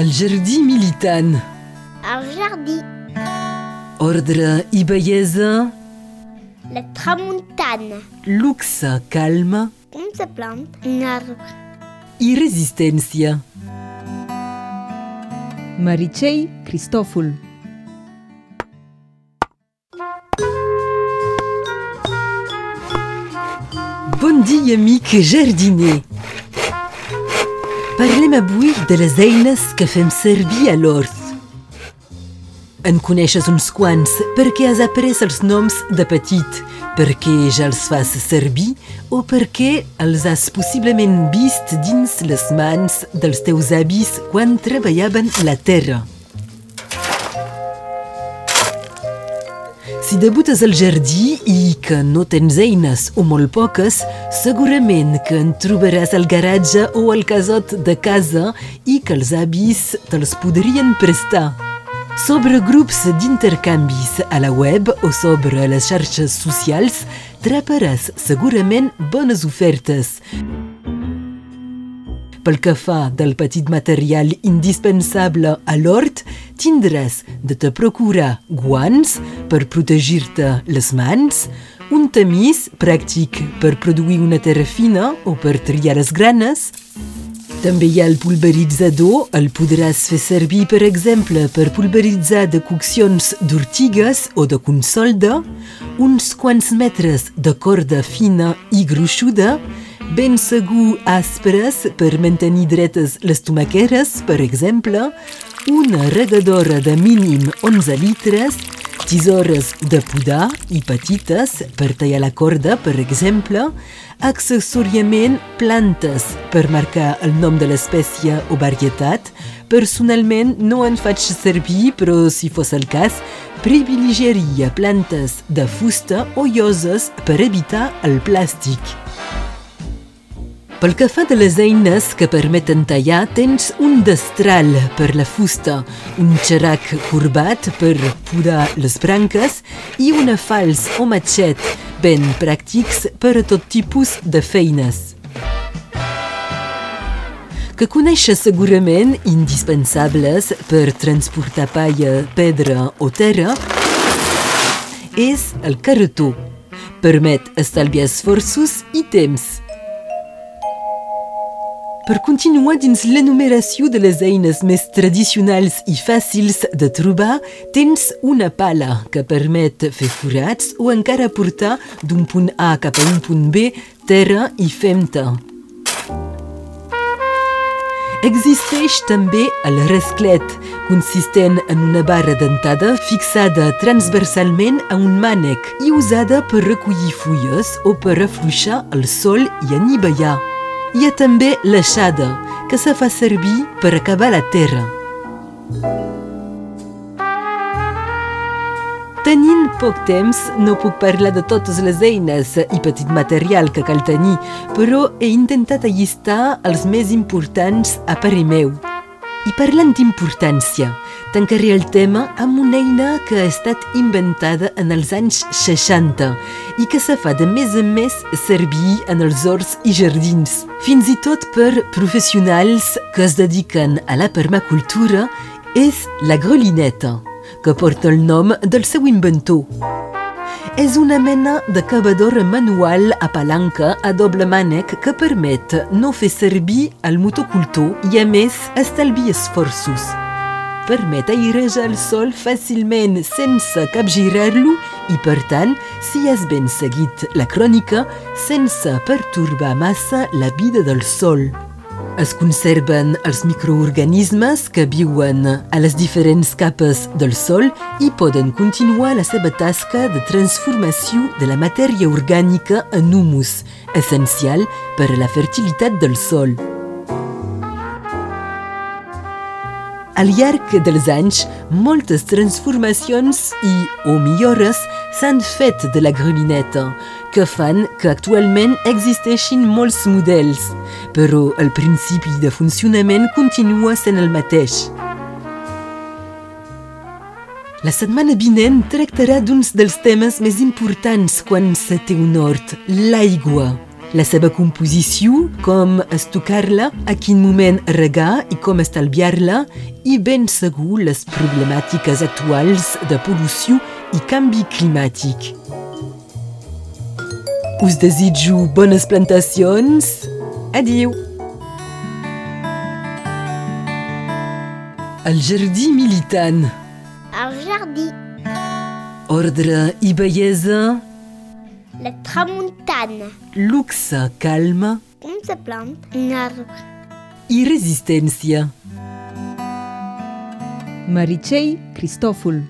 El jardí militant. El jardí. Ordre i bellesa. La tramuntana. Luxe, calma Com se planta un arbre? i resistència. Meritxell Cristòfol. Bon dia, amic jardiner. Parlem avui de les eines que fem servir a l'hort. En coneixes uns quants perquè has après els noms de petit, perquè ja els fas servir o perquè els has possiblement vist dins les mans dels teus avis quan treballaven la terra. Si debutes al jardí i que no tens eines o molt poques, segurament que en trobaràs al garatge o al casot de casa i que els avis te'ls podrien prestar. Sobre grups d'intercanvis a la web o sobre les xarxes socials trobaràs segurament bones ofertes. Pel que fa del petit material indispensable a l'hort, tindràs de te procurar guants per protegir-te les mans, un tamís pràctic per produir una terra fina o per triar les granes, també hi ha el pulveritzador, el podràs fer servir, per exemple, per pulveritzar decoccions d'ortigues o de consolda, uns quants metres de corda fina i gruixuda, ben segur aspres per mantenir dretes les tomaqueres, per exemple, una regadora de mínim 11 litres, tisores de podar i petites per tallar la corda, per exemple, accessòriament plantes per marcar el nom de l'espècie o varietat. Personalment no en faig servir, però si fos el cas, privilegiaria plantes de fusta o lloses per evitar el plàstic. Pel que fa de les eines que permeten tallar, tens un destral per la fusta, un xerac corbat per podar les branques i una fals o matxet ben pràctics per a tot tipus de feines. Que coneixes segurament indispensables per transportar palla, pedra o terra és el carretó. Permet estalviar esforços i temps. Per continuar dins l'enumeració de les eines més tradicionals i fàcils de trobar, tens una pala que permet fer forats o encara portar d'un punt A cap a un punt B terra i femta. Existeix també el resclet, consistent en una barra dentada fixada transversalment a un mànec i usada per recollir fulles o per afluixar el sol i anivellar. Hi ha també l'aixada, que se fa servir per acabar la terra. Tenint poc temps, no puc parlar de totes les eines i petit material que cal tenir, però he intentat allistar els més importants a parer meu. I parlant d'importància, tancaré el tema amb una eina que ha estat inventada en els anys 60 i que se fa de més en més servir en els horts i jardins, fins i tot per professionals que es dediquen a la permacultura, és la grolineta, que porta el nom del seu inventor. És una mena de cavador manual a palanca a doble mànec que permet no fer servir el motocultor i, a més, estalviar esforços. Permet airejar el sol fàcilment sense capgirar-lo i, per tant, si has ben seguit la crònica, sense pertorbar massa la vida del sol. Es conserven els microorganismes que viuen a les diferents capes del sol i poden continuar la seva tasca de transformació de la matèria orgànica en humus, essencial per a la fertilitat del sol. Al llarg dels anys, moltes transformacions i o millores s'han fet de la grolineta, que fan que actualment existeixin molts models, però el principi de funcionament continua sent el mateix. La setmana vinent tractarà d'uns dels temes més importants quan se té un hort, l'aigua. La seva composició, com estocar-la, a quin moment regar i com estalviar-la, i ben segur les problemàtiques actuals de pol·lució i canvi climàtic. Us desitjo bones plantacions. Adiu! El jardí militant. El jardí. Ordre i bellesa, La tramuntana. luxe, calme On se plante un arbre. i resistència. Meritxell Cristòfol.